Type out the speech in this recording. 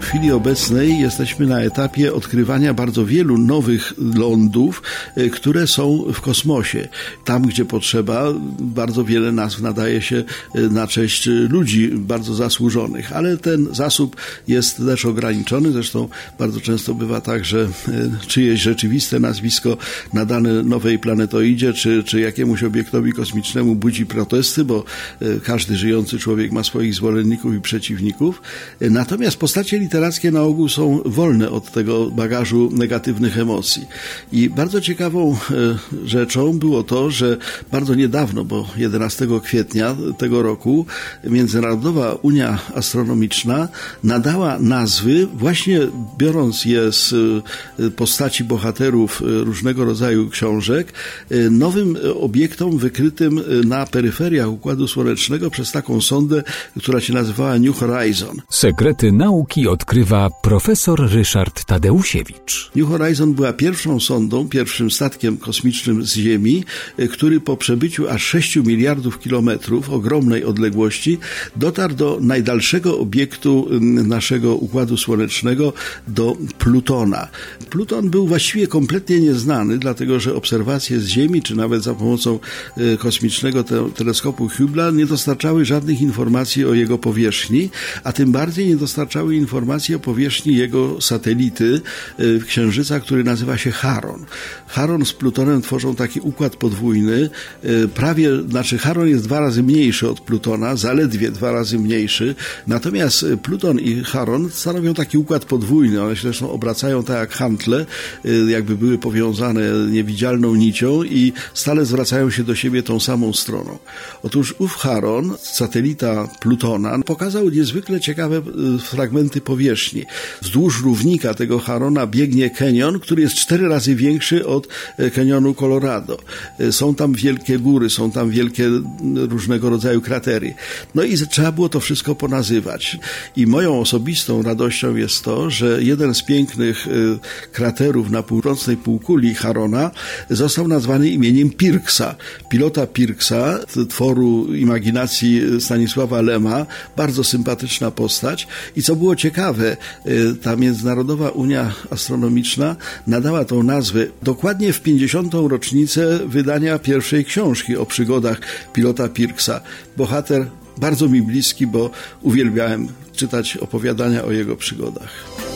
W chwili obecnej jesteśmy na etapie odkrywania bardzo wielu nowych lądów, e, które są w kosmosie. Tam, gdzie potrzeba, bardzo wiele nazw nadaje się e, na cześć ludzi bardzo zasłużonych, ale ten zasób jest też ograniczony. Zresztą bardzo często bywa tak, że e, czyjeś rzeczywiste nazwisko nadane nowej planetoidzie czy, czy jakiemuś obiektowi kosmicznemu budzi protesty, bo każdy żyjący człowiek ma swoich zwolenników i przeciwników. Natomiast postacie literackie na ogół są wolne od tego bagażu negatywnych emocji. I bardzo ciekawą e, rzeczą było to, że bardzo niedawno, bo 11 kwietnia tego roku, Międzynarodowa Unia Astronomiczna nadała nazwy, właśnie biorąc je z e, postaci bohaterów e, różnego rodzaju książek, nowym obiektom wykrytym na peryferiach Układu Słonecznego przez taką sondę, która się nazywała New Horizon. Sekrety nauki od odkrywa profesor Ryszard Tadeusiewicz. New Horizon była pierwszą sondą, pierwszym statkiem kosmicznym z Ziemi, e, który po przebyciu aż 6 miliardów kilometrów ogromnej odległości dotarł do najdalszego obiektu naszego Układu Słonecznego, do Plutona. Pluton był właściwie kompletnie nieznany, dlatego że obserwacje z Ziemi, czy nawet za pomocą e, kosmicznego te teleskopu Hubble'a nie dostarczały żadnych informacji o jego powierzchni, a tym bardziej nie dostarczały informacji informacje o powierzchni jego satelity y, Księżyca, który nazywa się Charon. Charon z Plutonem tworzą taki układ podwójny. Y, prawie, znaczy Charon jest dwa razy mniejszy od Plutona, zaledwie dwa razy mniejszy. Natomiast Pluton i Charon stanowią taki układ podwójny. One się zresztą obracają tak jak hantle, jakby były powiązane niewidzialną nicią i stale zwracają się do siebie tą samą stroną. Otóż ów Charon, satelita Plutona, pokazał niezwykle ciekawe fragmenty powierzchni powierzchni. Wzdłuż równika tego Harona biegnie kenion, który jest cztery razy większy od e, kenionu Colorado. E, są tam wielkie góry, są tam wielkie różnego rodzaju kratery. No i trzeba było to wszystko ponazywać. I moją osobistą radością jest to, że jeden z pięknych e, kraterów na północnej półkuli Harona został nazwany imieniem Pirksa. Pilota Pirksa, tworu imaginacji Stanisława Lema, bardzo sympatyczna postać. I co było ciekawe, ciekawe, y, ta Międzynarodowa Unia Astronomiczna nadała tą nazwę dokładnie w 50. rocznicę wydania pierwszej książki o przygodach pilota Pirksa. Bohater bardzo mi bliski, bo uwielbiałem czytać opowiadania o jego przygodach.